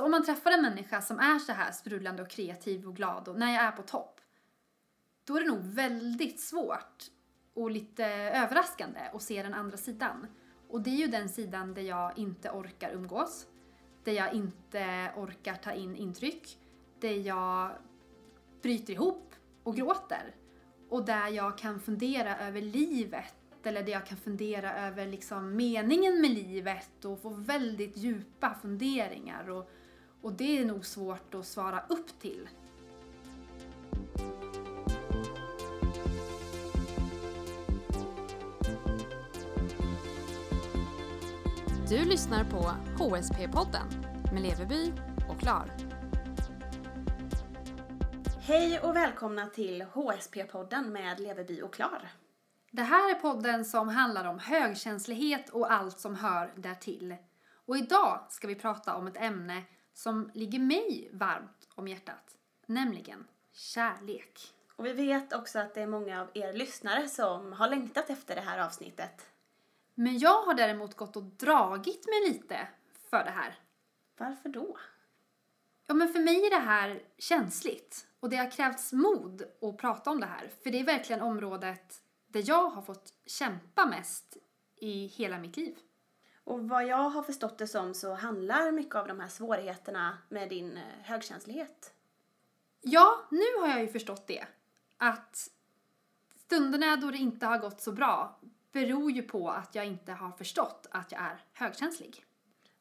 Alltså om man träffar en människa som är så här sprudlande och kreativ och glad och när jag är på topp, då är det nog väldigt svårt och lite överraskande att se den andra sidan. Och det är ju den sidan där jag inte orkar umgås, där jag inte orkar ta in intryck, där jag bryter ihop och gråter. Och där jag kan fundera över livet eller där jag kan fundera över liksom meningen med livet och få väldigt djupa funderingar. Och, och det är nog svårt att svara upp till. Du lyssnar på HSP-podden med Leveby och Klar. Hej och välkomna till HSP-podden med Leveby och Klar. Det här är podden som handlar om högkänslighet och allt som hör därtill. Och idag ska vi prata om ett ämne som ligger mig varmt om hjärtat, nämligen kärlek. Och vi vet också att det är många av er lyssnare som har längtat efter det här avsnittet. Men jag har däremot gått och dragit mig lite för det här. Varför då? Ja, men för mig är det här känsligt och det har krävts mod att prata om det här. För det är verkligen området där jag har fått kämpa mest i hela mitt liv. Och vad jag har förstått det som så handlar mycket av de här svårigheterna med din eh, högkänslighet. Ja, nu har jag ju förstått det. Att stunderna då det inte har gått så bra beror ju på att jag inte har förstått att jag är högkänslig.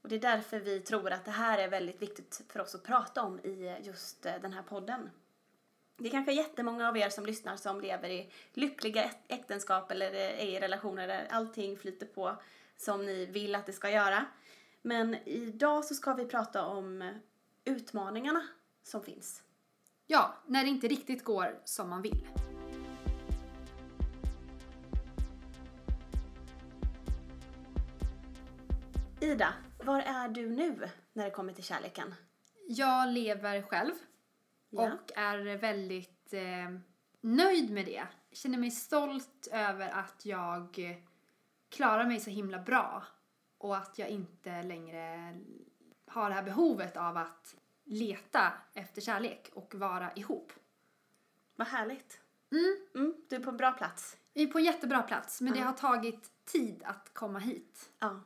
Och det är därför vi tror att det här är väldigt viktigt för oss att prata om i just eh, den här podden. Det är kanske jättemånga av er som lyssnar som lever i lyckliga äktenskap eller är i relationer där allting flyter på som ni vill att det ska göra. Men idag så ska vi prata om utmaningarna som finns. Ja, när det inte riktigt går som man vill. Ida, var är du nu när det kommer till kärleken? Jag lever själv Ja. och är väldigt eh, nöjd med det. Känner mig stolt över att jag klarar mig så himla bra och att jag inte längre har det här behovet av att leta efter kärlek och vara ihop. Vad härligt. Mm. Mm, du är på en bra plats. Vi är på en jättebra plats men det Ja. har tagit tid att komma hit. Ja.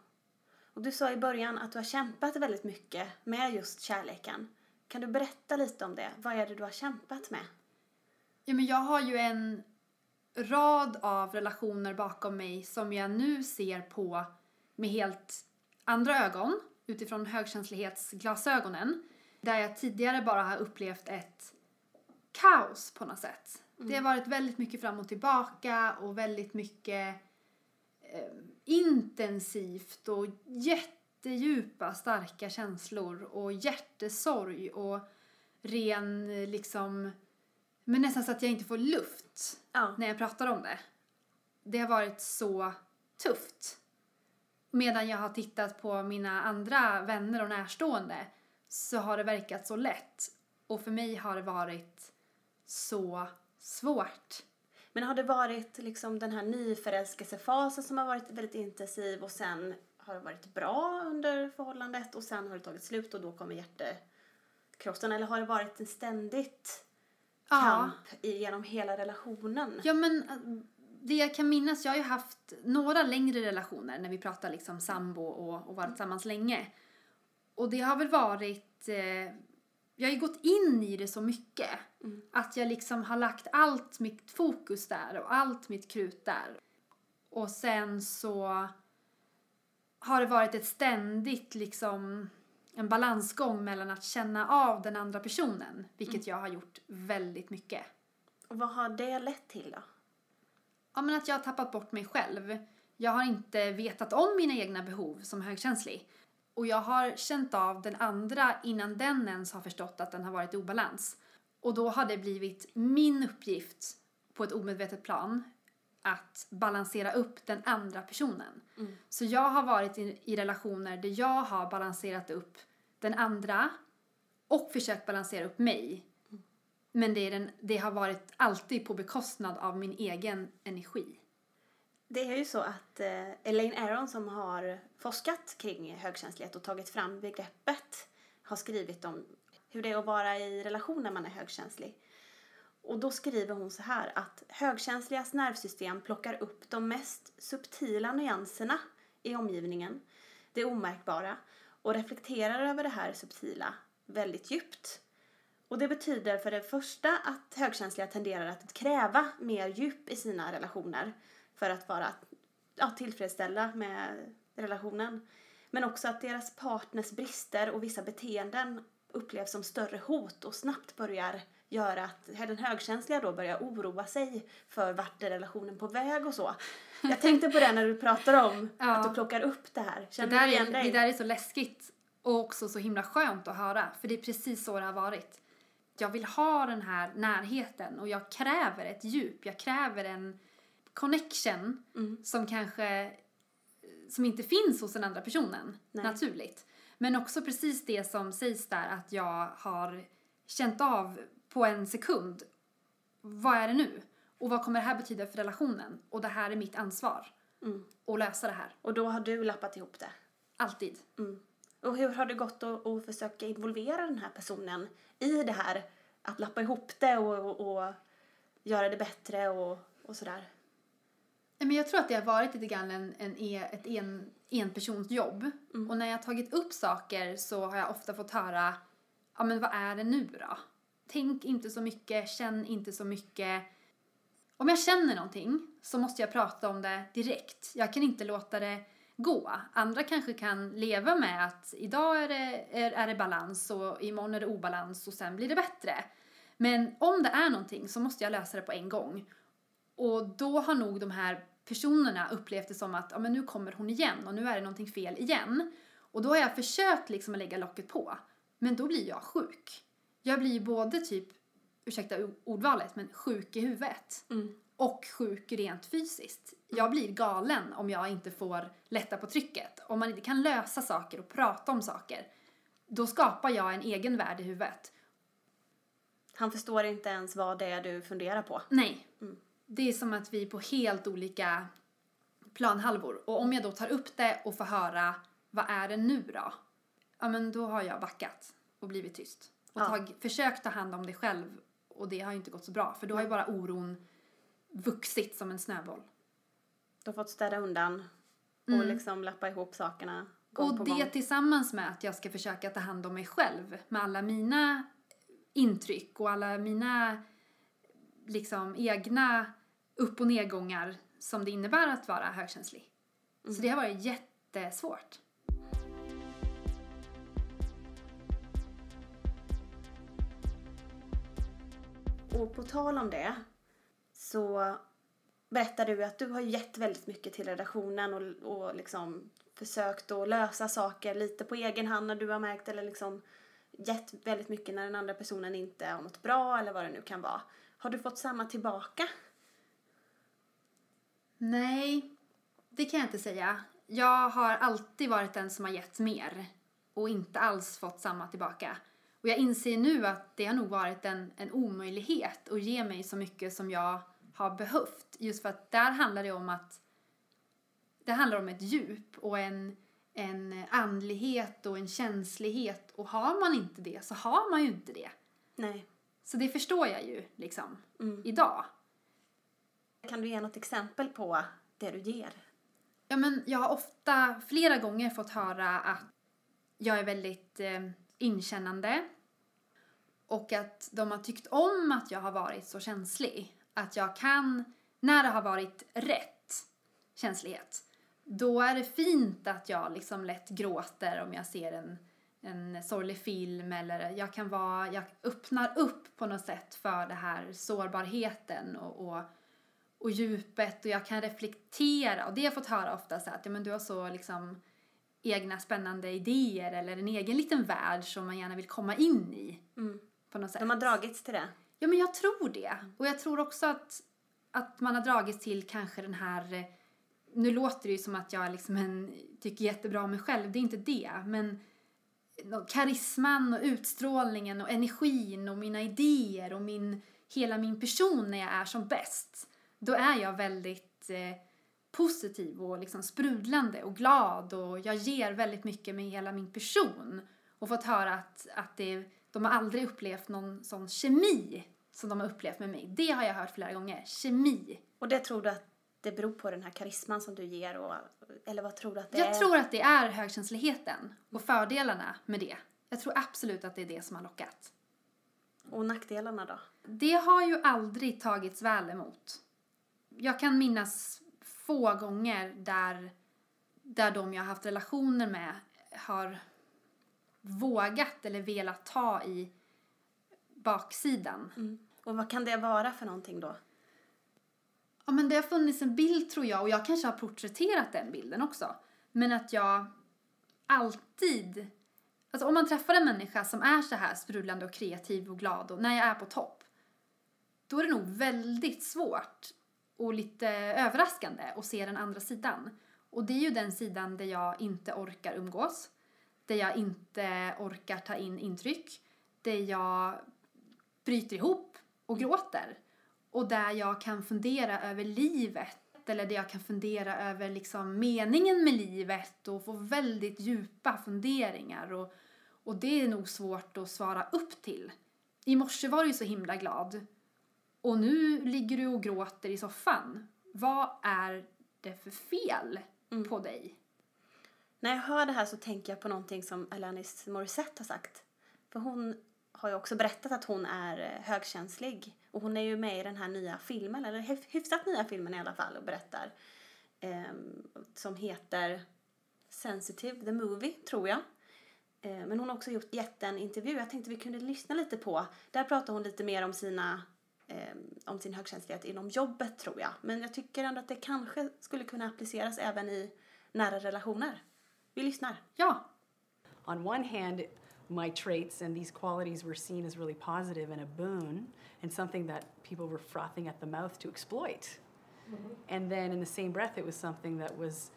Och du sa i början att du har kämpat väldigt mycket med just kärleken. Kan du berätta lite om det? Vad är det du har kämpat med? Ja, men jag har ju en rad av relationer bakom mig som jag nu ser på med helt andra ögon utifrån högkänslighetsglasögonen. Där jag tidigare bara har upplevt ett kaos på något sätt. Det har varit väldigt mycket fram och tillbaka och väldigt mycket eh, intensivt och jättedjupa starka känslor och hjärtesorg och ren liksom men nästan så att jag inte får luft Ja. när jag pratar om det. Det har varit så tufft. Medan jag har tittat på mina andra vänner och närstående så har det verkat så lätt. Och för mig har det varit så svårt. Men har det varit liksom den här nyförälskelsefasen som har varit väldigt intensiv och sen har det varit bra under förhållandet och sen har det tagit slut och då kommer hjärtekrossen? Eller har det varit en ständigt. Kamp genom hela relationen? Ja men eh, det jag kan minnas, jag har ju haft några längre relationer när vi pratar liksom sambo och, och varit tillsammans länge. Och det har väl varit, eh, jag har ju gått in i det så mycket. Att jag liksom har lagt allt mitt fokus där och allt mitt krut där. Och sen så har det varit ett ständigt liksom en balansgång mellan att känna av den andra personen, vilket jag har gjort väldigt mycket. Och vad har det lett till då? Ja, men att jag har tappat bort mig själv. Jag har inte vetat om mina egna behov som högkänslig. Och jag har känt av den andra innan den ens har förstått att den har varit i obalans. Och då har det blivit min uppgift på ett omedvetet plan att balansera upp den andra personen. Så jag har varit i, i relationer där jag har balanserat upp den andra och försökt balansera upp mig. Men det, den, det har varit alltid på bekostnad av min egen energi. Det är ju så att eh, Elaine Aron som har forskat kring högkänslighet och tagit fram begreppet har skrivit om hur det är att vara i relation när man är högkänslig. Och då skriver hon så här att högkänsligas nervsystem plockar upp de mest subtila nyanserna i omgivningen, det omärkbara, och reflekterar över det här subtila väldigt djupt. Och det betyder för det första att högkänsliga tenderar att kräva mer djup i sina relationer för att vara ja, tillfredsställda med relationen. Men också att deras partners brister och vissa beteenden upplevs som större hot och snabbt börjar göra att den högkänsliga då börjar oroa sig för vart är relationen på väg och så. Jag tänkte på det när du pratar om Ja. att du plockar upp det här. Känner det, där du igen är, dig? det där är så läskigt och också så himla skönt att höra, för det är precis så det har varit. Jag vill ha den här närheten och jag kräver ett djup, jag kräver en connection Mm. som kanske som inte finns hos den andra personen Nej. naturligt. Men också precis det som sägs där att jag har känt av på en sekund. Vad är det nu? Och vad kommer det här betyda för relationen? Och det här är mitt ansvar. Mm. Att lösa det här. Och då har du lappat ihop det. Alltid. Mm. Och hur har det gått att, att försöka involvera den här personen i det här att lappa ihop det och, och, och göra det bättre och, och sådär? Nej, Men jag tror att det har varit lite grann en, en, e- ett en, enpersonsjobb. Mm. Och när jag har tagit upp saker så har jag ofta fått höra, ja men vad är det nu då? Tänk inte så mycket, känn inte så mycket. Om jag känner någonting så måste jag prata om det direkt. Jag kan inte låta det gå. Andra kanske kan leva med att idag är det, är, är det balans och imorgon är det obalans och sen blir det bättre. Men om det är någonting så måste jag lösa det på en gång. Och då har nog de här personerna upplevt det som att ja, men nu kommer hon igen och nu är det någonting fel igen. Och då har jag försökt liksom att lägga locket på. Men då blir jag sjuk. Jag blir både typ, ursäkta ordvalet, men sjuk i huvudet. Mm. Och sjuk rent fysiskt. Jag blir galen om jag inte får lätta på trycket. Om man inte kan lösa saker och prata om saker. Då skapar jag en egen värld i huvudet. Han förstår inte ens vad det är du funderar på. Nej. Det är som att vi är på helt olika planhalvor. Och om jag då tar upp det och får höra vad är det nu då? Ja men då har jag backat och blivit tyst. Och Ja. tag, försökt ta hand om det själv och det har ju inte gått så bra för då har ju bara oron vuxit som en snöboll. Du har fått städa undan och Mm. liksom lappa ihop sakerna Och det tillsammans med att jag ska försöka ta hand om mig själv med alla mina intryck och alla mina liksom egna upp och nedgångar som det innebär att vara högkänslig. Så det har varit jättesvårt. Och på tal om det så berättar du att du har gett väldigt mycket till redaktionen och, och liksom försökt att lösa saker lite på egen hand när du har märkt eller liksom gett väldigt mycket när den andra personen inte har mått bra eller vad det nu kan vara. Har du fått samma tillbaka? Nej, det kan jag inte säga. Jag har alltid varit den som har gett mer och inte alls fått samma tillbaka. Och jag inser nu att det har nog varit en, en omöjlighet att ge mig så mycket som jag har behövt. Just för att där handlar det om att det handlar om ett djup och en, en andlighet och en känslighet. Och har man inte det så har man ju inte det. Nej. Så det förstår jag ju liksom Mm. idag. Kan du ge något exempel på det du ger? Ja, men jag har ofta, flera gånger fått höra att jag är väldigt eh, inkännande och att de har tyckt om att jag har varit så känslig. Att jag kan, när det har varit rätt känslighet, då är det fint att jag liksom lätt gråter om jag ser en, en sorglig film eller jag kan vara, jag öppnar upp på något sätt för det här sårbarheten och, och och djupet och jag kan reflektera och det har jag fått höra ofta så att ja, men du har så liksom egna spännande idéer eller en egen liten värld som man gärna vill komma in i Mm. på något sätt. De har dragits till det. Ja men jag tror det. Och jag tror också att, att man har dragits till kanske den här nu låter det ju som att jag liksom en, tycker jättebra om mig själv, det är inte det. Men karisman och utstrålningen och energin och mina idéer och min, hela min person när jag är som bäst. Då är jag väldigt eh, positiv och liksom sprudlande och glad och jag ger väldigt mycket med hela min person. och fått höra att, att det, de har aldrig upplevt någon sån kemi som de har upplevt med mig. Det har jag hört flera gånger. Kemi. Och det tror du att det beror på den här karisman som du ger? Och, eller vad tror du att det Jag är? tror att det är högkänsligheten och fördelarna med det. Jag tror absolut att det är det som har lockat. Och nackdelarna då? Det har ju aldrig tagits väl emot. Jag kan minnas få gånger där, där de jag har haft relationer med har vågat eller velat ta i baksidan. Och vad kan det vara för någonting då? Ja, men det har funnits en bild tror jag och jag kanske har porträtterat den bilden också. Men att jag alltid, alltså om man träffar en människa som är så här sprudlande och kreativ och glad och när jag är på topp, då är det nog väldigt svårt och lite överraskande att se den andra sidan. Och det är ju den sidan där jag inte orkar umgås, där jag inte orkar ta in intryck, där jag bryter ihop och gråter. Och där jag kan fundera över livet eller där jag kan fundera över liksom meningen med livet och få väldigt djupa funderingar. Och, och det är nog svårt att svara upp till. I morse var du ju så himla glad och nu ligger du och gråter i soffan. Vad är det för fel på dig? När jag hör det här så tänker jag på någonting som Alanis Morissette har sagt. För hon har ju också berättat att hon är eh, högkänslig. Och hon är ju med i den här nya filmen, eller hyf- hyfsat nya filmen i alla fall, och berättar. ehm, som heter Sensitive, the movie, tror jag. Eh, men hon har också gjort, gett en intervju, jag tänkte vi kunde lyssna lite på. Där pratar hon lite mer om sina om sin högkänslighet inom jobbet tror jag. Men jag tycker ändå att det kanske skulle kunna appliceras även i nära relationer. Vi lyssnar. Ja, on one hand, my traits and these qualities were seen as really positive and a boon and something that people were frothing at the mouth to exploit. And then in the same breath, it was something that was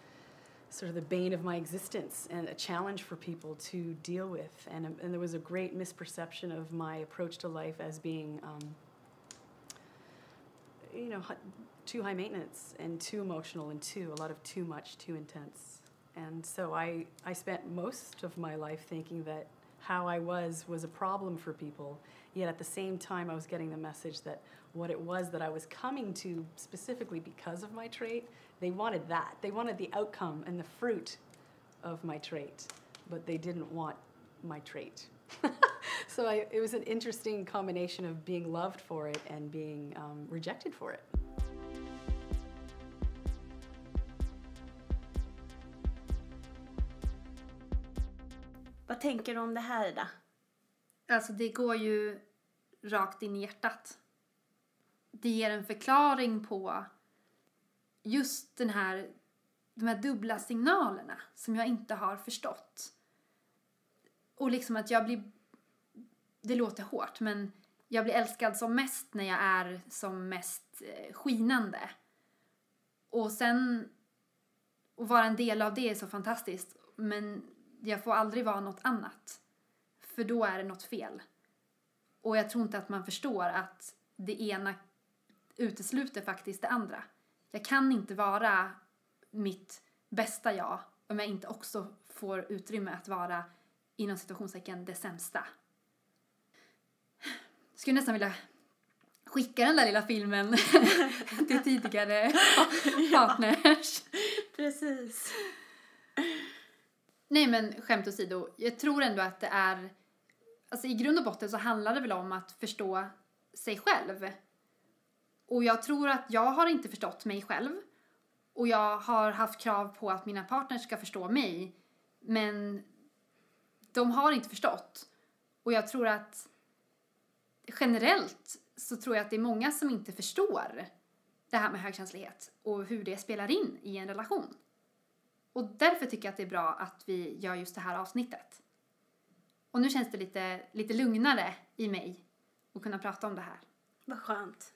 sort of the bane of my existence and a challenge for people to deal with. And, and there was a great misperception of my approach to life as being, um, you know, too high maintenance and too emotional and too, a lot of too much, too intense. And so I, I spent most of my life thinking that how I was was a problem for people. Yet at the same time, I was getting the message that what it was that I was coming to specifically because of my trait, they wanted that. They wanted the outcome and the fruit of my trait, but they didn't want my trait. so I, it was an interesting combination of being loved for it and being um, rejected for it. Vad tänker du om det här Ida? Alltså det går ju rakt in i hjärtat. Det ger en förklaring på just den här, de här dubbla signalerna som jag inte har förstått. Och liksom att jag blir, det låter hårt men jag blir älskad som mest när jag är som mest eh, skinande. Och sen att vara en del av det är så fantastiskt men jag får aldrig vara något annat. För då är det något fel. Och jag tror inte att man förstår att det ena utesluter faktiskt det andra. Jag kan inte vara mitt bästa jag om jag inte också får utrymme att vara inom situationstecken det sämsta. Skulle nästan vilja skicka den där lilla filmen till tidigare partners. Precis. Nej men skämt åsido, jag tror ändå att det är, alltså i grund och botten så handlar det väl om att förstå sig själv. Och jag tror att jag har inte förstått mig själv. Och jag har haft krav på att mina partners ska förstå mig. Men de har inte förstått. Och jag tror att generellt så tror jag att det är många som inte förstår det här med högkänslighet och hur det spelar in i en relation. Och därför tycker jag att det är bra att vi gör just det här avsnittet. Och nu känns det lite, lite lugnare i mig att kunna prata om det här. Vad skönt.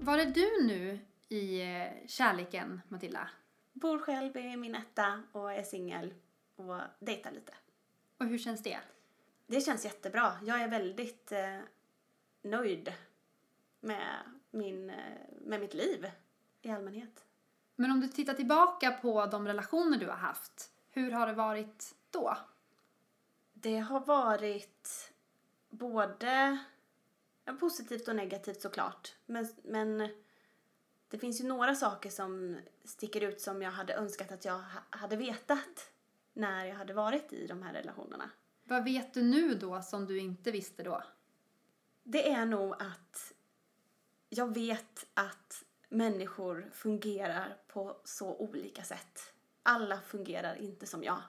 Var är du nu i eh, kärleken, Matilda? Bor själv i min etta och är singel och dejtar lite. Och hur känns det? Det känns jättebra. Jag är väldigt eh, nöjd med, min, eh, med mitt liv i allmänhet. Men om du tittar tillbaka på de relationer du har haft, hur har det varit då? Det har varit både positivt och negativt såklart. Men, men det finns ju några saker som sticker ut som jag hade önskat att jag ha- hade vetat när jag hade varit i de här relationerna. Vad vet du nu då som du inte visste då? Det är nog att jag vet att människor fungerar på så olika sätt. Alla fungerar inte som jag.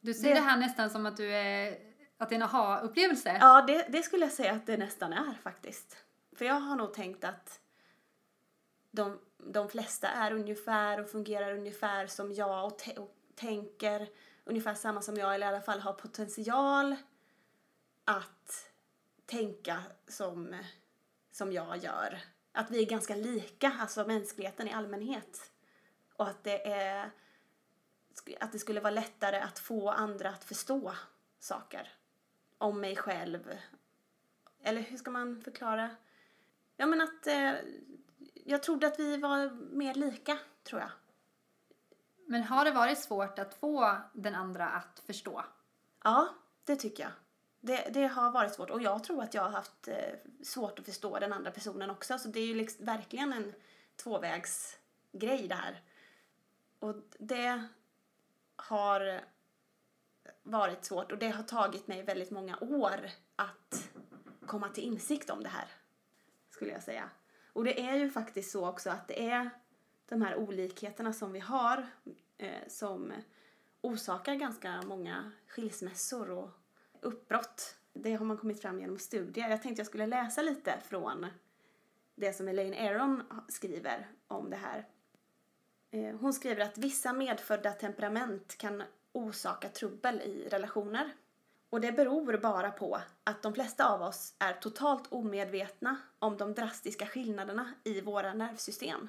Du ser Det- det, här nästan som att du är, att det är en aha-upplevelse. Ja, det, det skulle jag säga att det nästan är faktiskt. För jag har nog tänkt att de, de flesta är ungefär och fungerar ungefär som jag och, och tänker ungefär samma som jag eller i alla fall har potential att tänka som, som jag gör. Att vi är ganska lika, alltså mänskligheten i allmänhet. Och att det är att det skulle vara lättare att få andra att förstå saker om mig själv. Eller hur ska man förklara? Ja, men att eh, jag trodde att vi var mer lika, tror jag. Men har det varit svårt att få den andra att förstå? Ja, det tycker jag. Det, det har varit svårt och jag tror att jag har haft eh, svårt att förstå den andra personen också. Så det är ju liksom verkligen en tvåvägsgrej det här. Och det har varit svårt och det har tagit mig väldigt många år att komma till insikt om det här, skulle jag säga. Och det är ju faktiskt så också att det är de här olikheterna som vi har eh, som orsakar ganska många skilsmässor och uppbrott. Det har man kommit fram genom studier. Jag tänkte jag skulle läsa lite från det som Elaine Aron skriver om det här. Eh, hon skriver att vissa medfödda temperament kan orsaka trubbel i relationer. Och det beror bara på att de flesta av oss är totalt omedvetna om de drastiska skillnaderna i våra nervsystem.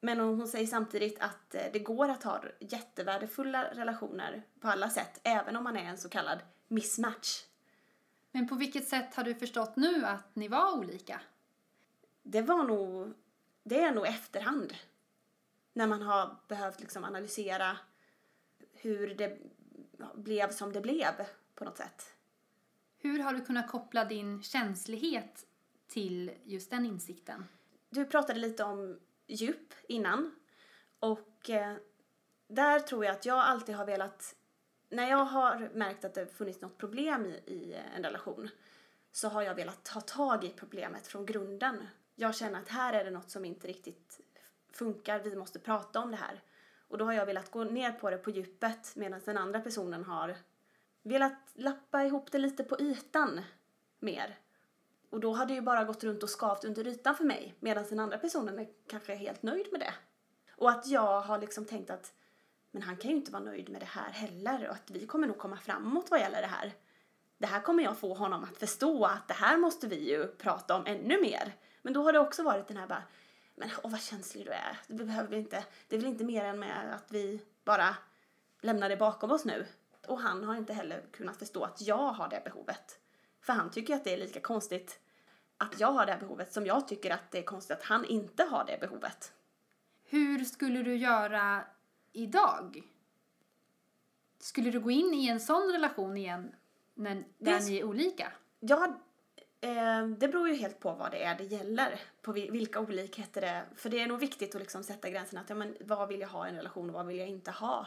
Men hon säger samtidigt att eh, det går att ha jättevärdefulla relationer på alla sätt, även om man är en så kallad mismatch. Men på vilket sätt har du förstått nu att ni var olika? Det var nog, det är nog efterhand. När man har behövt liksom analysera hur det blev som det blev på något sätt. Hur har du kunnat koppla din känslighet till just den insikten? Du pratade lite om djup innan. Och eh, där tror jag att jag alltid har velat... När jag har märkt att det funnits något problem i, i en relation så har jag velat ta tag i problemet från grunden. Jag känner att här är det något som inte riktigt funkar, vi måste prata om det här. Och då har jag velat gå ner på det på djupet medan den andra personen har velat lappa ihop det lite på ytan mer. Och då har det ju bara gått runt och skavt under ytan för mig medan den andra personen är kanske helt nöjd med det. Och att jag har liksom tänkt att men han kan ju inte vara nöjd med det här heller och att vi kommer nog komma framåt vad gäller det här. Det här kommer jag få honom att förstå att det här måste vi ju prata om ännu mer. Men då har det också varit den här bara, men åh vad känslig du är. Det behöver vi inte, det är väl inte mer än med att vi bara lämnar det bakom oss nu. Och han har inte heller kunnat förstå att jag har det behovet. För han tycker att det är lika konstigt att jag har det behovet som jag tycker att det är konstigt att han inte har det behovet. Hur skulle du göra idag? Skulle du gå in i en sån relation igen när, där Det- ni är olika? Ja, eh, det beror ju helt på vad det är det gäller. På vil- vilka olikheter det är. För det är nog viktigt att liksom sätta gränsen att ja, men vad vill jag ha i en relation och vad vill jag inte ha.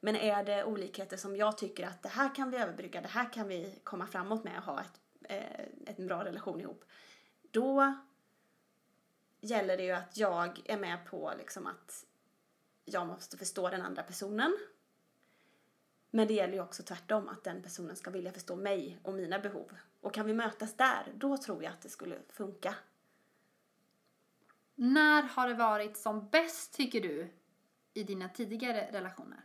Men är det olikheter som jag tycker att det här kan vi överbrygga, det här kan vi komma framåt med och ha ett, eh, ett en bra relation ihop. Då gäller det ju att jag är med på liksom att jag måste förstå den andra personen. Men det gäller ju också tvärtom, att den personen ska vilja förstå mig och mina behov. Och kan vi mötas där, då tror jag att det skulle funka. När har det varit som bäst, tycker du, i dina tidigare relationer?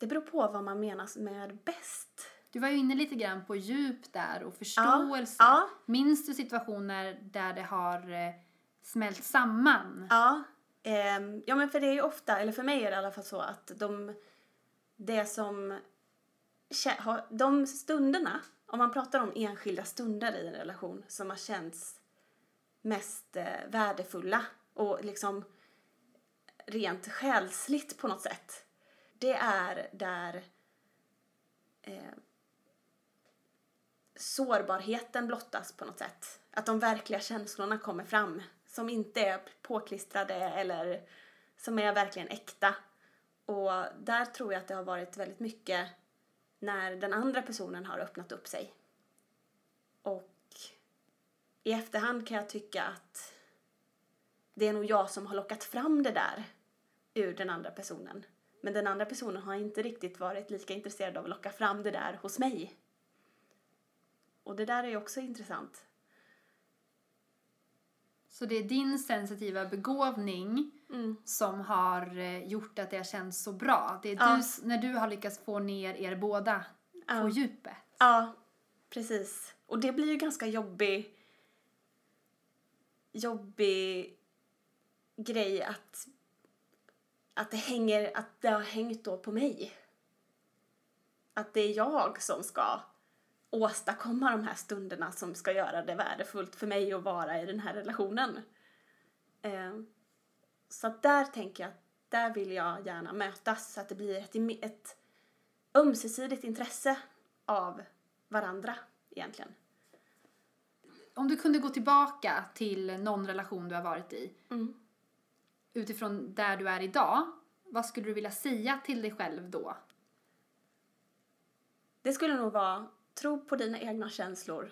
Det beror på vad man menar med bäst. Du var ju inne lite grann på djup där och förståelse. Ja. Minns du situationer där det har eh, smält samman? Ja, ehm, ja men för det är ju ofta, eller för mig är det i alla fall så att de, det som, de stunderna, om man pratar om enskilda stunder i en relation som har känts mest eh, värdefulla och liksom rent själsligt på något sätt. Det är där eh, sårbarheten blottas på något sätt. Att de verkliga känslorna kommer fram som inte är påklistrade eller som är verkligen äkta. Och där tror jag att det har varit väldigt mycket när den andra personen har öppnat upp sig. Och i efterhand kan jag tycka att det är nog jag som har lockat fram det där ur den andra personen. Men den andra personen har inte riktigt varit lika intresserad av att locka fram det där hos mig. Och det där är ju också intressant. Så det är din sensitiva begåvning Mm. som har eh, gjort att det har känts så bra. Det är Ja. du, när du har lyckats få ner er båda Ja. på djupet. Ja, precis. Och det blir ju ganska jobbig jobbig grej att att det hänger, att det har hängt då på mig. Att det är jag som ska åstadkomma de här stunderna som ska göra det värdefullt för mig att vara i den här relationen. Eh, så att där tänker jag att där vill jag gärna mötas så att det blir ett, ett ömsesidigt intresse av varandra egentligen. Om du kunde gå tillbaka till någon relation du har varit i Mm. Utifrån där du är idag, vad skulle du vilja säga till dig själv då? Det skulle nog vara tro på dina egna känslor.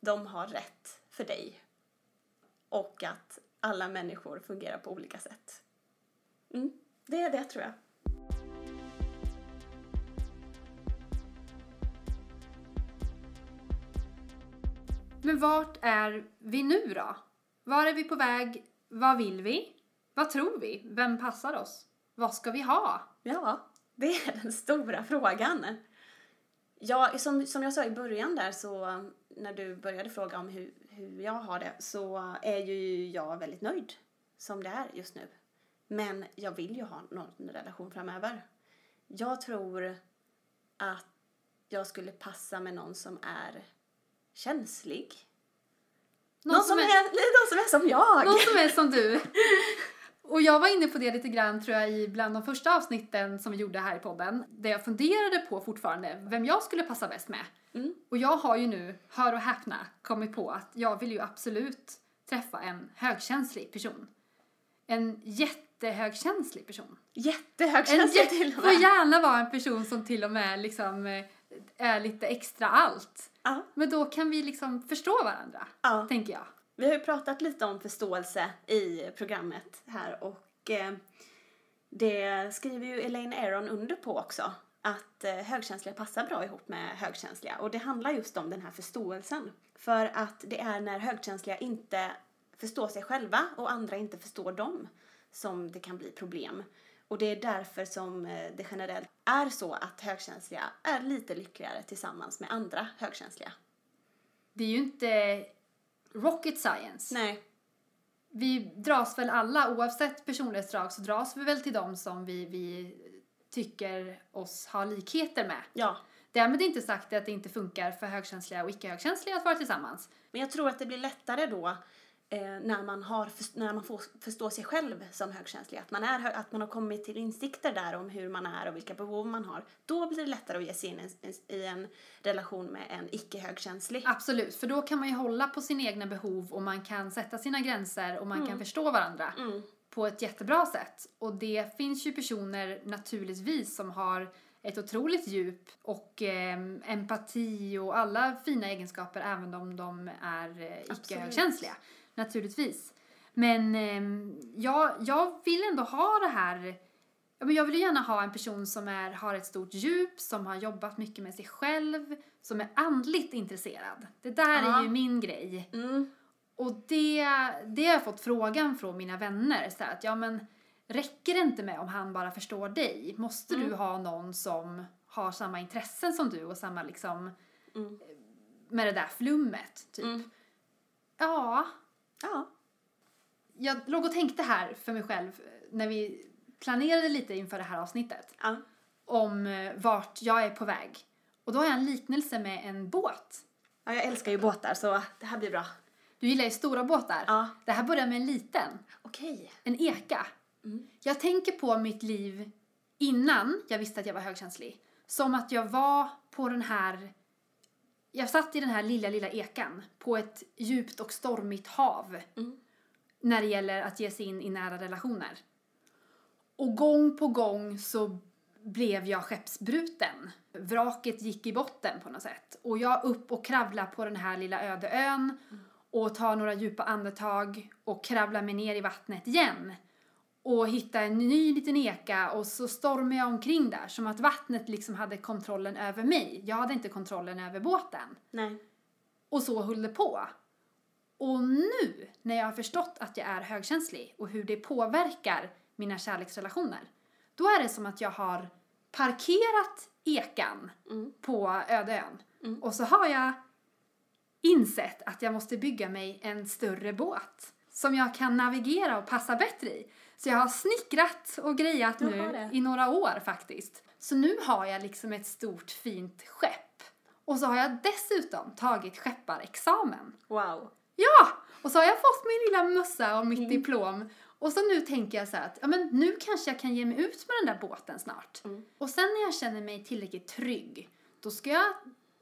De har rätt för dig. Och att alla människor fungerar på olika sätt. Mm. Det är det tror jag. Men vart är vi nu då? Var är vi på väg? Vad vill vi? Vad tror vi? Vem passar oss? Vad ska vi ha? Ja, det är den stora frågan. Ja, som, som jag sa i början där så um, när du började fråga om hur, hur jag har det så är ju jag väldigt nöjd som det är just nu. Men jag vill ju ha någon relation framöver. Jag tror att jag skulle passa med någon som är känslig. Någon, som, är, någon som är som jag! Någon som är som du. Och jag var inne på det lite grann tror jag i bland de första avsnitten som vi gjorde här i podden. Där jag funderade på fortfarande vem jag skulle passa bäst med. Mm. Och jag har ju nu, hör och häpna, kommit på att jag vill ju absolut träffa en högkänslig person. En jättehögkänslig person. En Jättehögkänslig jä- till och får med. gärna vara en person som till och med liksom eh, är lite extra allt. Ja, Men då kan vi liksom förstå varandra, ja. tänker jag. Vi har ju pratat lite om förståelse i programmet här och eh, det skriver ju Elaine Aron under på också. Att eh, högkänsliga passar bra ihop med högkänsliga och det handlar just om den här förståelsen. För att det är när högkänsliga inte förstår sig själva och andra inte förstår dem som det kan bli problem. Och det är därför som eh, det generellt är så att högkänsliga är lite lyckligare tillsammans med andra högkänsliga. Det är ju inte rocket science. Nej. Vi dras väl alla, oavsett personlighetsdrag, så dras vi väl till dem som vi, vi tycker oss ha likheter med. Ja, Därmed inte sagt att det inte funkar för högkänsliga och icke-högkänsliga att vara tillsammans. Men jag tror att det blir lättare då eh, när, man har, när man får förstå sig själv som högkänslig. Att man, är, att man har kommit till insikter där om hur man är och vilka behov man har. Då blir det lättare att ge sig in i en, i en relation med en icke-högkänslig. Absolut, för då kan man ju hålla på sina egna behov och man kan sätta sina gränser och man kan förstå varandra Mm. på ett jättebra sätt. Och det finns ju personer naturligtvis som har ett otroligt djup och ehm, empati och alla fina egenskaper även om de är eh, icke-högkänsliga. Naturligtvis. Men ehm, jag, jag vill ändå ha det här jag vill ju gärna ha en person som är, har ett stort djup, som har jobbat mycket med sig själv, som är andligt intresserad. Det där Ja. är ju min grej. Mm. Och det, det har jag fått frågan från mina vänner. Så att, ja, men, räcker det inte med om han bara förstår dig? Måste du ha någon som har samma intressen som du och samma liksom Mm. med det där flummet? Typ. Mm. Ja, Ja. jag låg och tänkte här för mig själv eh, när vi planerade lite inför det här avsnittet ja. om eh, vart jag är på väg. Och då har jag en liknelse med en båt. Ja, jag älskar ju båtar så det här blir bra. Du gillar ju stora båtar. Ja. Det här börjar med en liten. Okej. En eka. Mm. Jag tänker på mitt liv innan jag visste att jag var högkänslig. Som att jag var på den här... Jag satt i den här lilla, lilla ekan på ett djupt och stormigt hav. Mm. När det gäller att ge sig in i nära relationer. Och gång på gång så blev jag skeppsbruten. Vraket gick i botten på något sätt. Och jag upp och kravla på den här lilla öde ön och tar några djupa andetag och kravlar mig ner i vattnet igen. Och hitta en ny liten eka och så stormar jag omkring där som att vattnet liksom hade kontrollen över mig. Jag hade inte kontrollen över båten. Nej. Och så höll det på. Och nu, när jag har förstått att jag är högkänslig och hur det påverkar mina kärleksrelationer, då är det som att jag har parkerat ekan Mm. på öde ön. Mm. Och så har jag insett att jag måste bygga mig en större båt som jag kan navigera och passa bättre i. Så jag har snickrat och grejat nu i några år faktiskt. Så nu har jag liksom ett stort fint skepp. Och så har jag dessutom tagit skepparexamen. Wow. Ja! Och så har jag fått min lilla mössa och mitt Mm. diplom. Och så nu tänker jag så här att ja, men nu kanske jag kan ge mig ut med den där båten snart. Mm. Och sen när jag känner mig tillräckligt trygg, då ska jag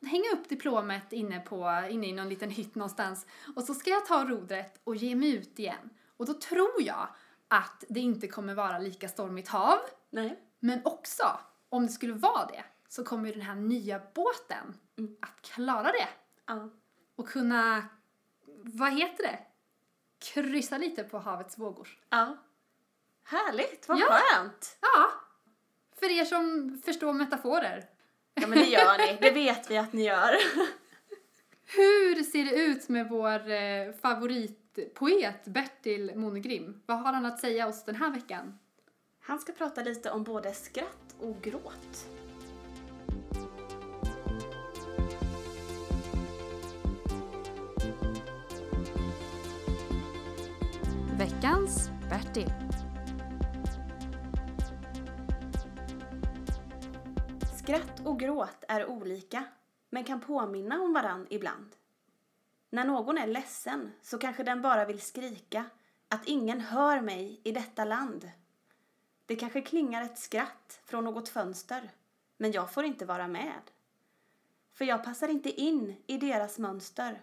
hänga upp diplomet inne, på, inne i någon liten hytt någonstans. Och så ska jag ta rodret och ge mig ut igen. Och då tror jag att det inte kommer vara lika stormigt hav. Nej. Men också, om det skulle vara det, så kommer ju den här nya båten Mm. att klara det Ja. och kunna, vad heter det? Kryssa lite på havets vågor. Ja. Härligt, vad Ja. skönt. Ja, för er som förstår metaforer. Ja men det gör ni, det vet vi att ni gör. Hur ser det ut med vår eh, favoritpoet Bertil Monegrim? Vad har han att säga oss den här veckan? Han ska prata lite om både skratt och gråt. Veckans Bertil. Skratt och gråt är olika, men kan påminna om varann ibland. När någon är ledsen så kanske den bara vill skrika att ingen hör mig i detta land. Det kanske klingar ett skratt från något fönster, men jag får inte vara med. För jag passar inte in i deras mönster,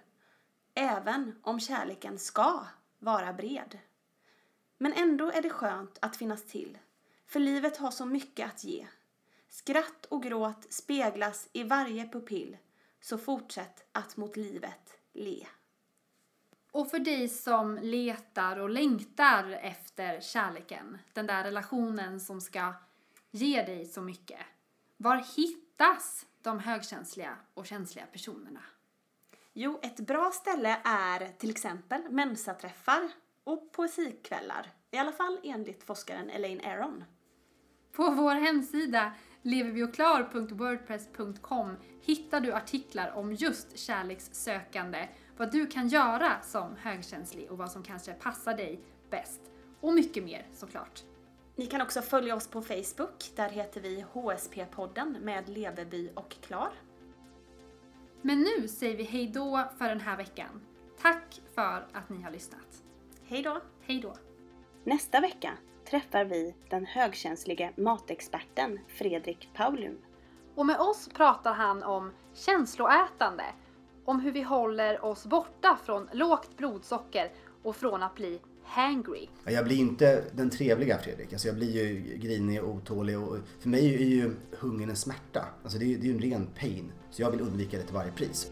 även om kärleken ska vara bred. Men ändå är det skönt att finnas till, för livet har så mycket att ge. Skratt och gråt speglas i varje pupill, så fortsätt att mot livet le. Och för dig som letar och längtar efter kärleken, den där relationen som ska ge dig så mycket. Var hittas de högkänsliga och känsliga personerna? Jo, ett bra ställe är till exempel mensaträffar och poesikvällar. I alla fall enligt forskaren Elaine Aron. På vår hemsida leverviochklar.wordpress.com hittar du artiklar om just kärlekssökande, vad du kan göra som högkänslig och vad som kanske passar dig bäst. Och mycket mer såklart. Ni kan också följa oss på Facebook. Där heter vi HSP-podden med Leveby och Klar. Men nu säger vi hej då för den här veckan. Tack för att ni har lyssnat. Hej då! Hej då! Nästa vecka träffar vi den högkänslige matexperten Fredrik Paulum. Och med oss pratar han om känsloätande, om hur vi håller oss borta från lågt blodsocker och från att bli hangry. Ja, Jag blir inte den trevliga Fredrik. Alltså jag blir ju grinig och otålig. Och för mig är ju hungern en smärta. Alltså det är, det är ju en ren pain. Så jag vill undvika det till varje pris.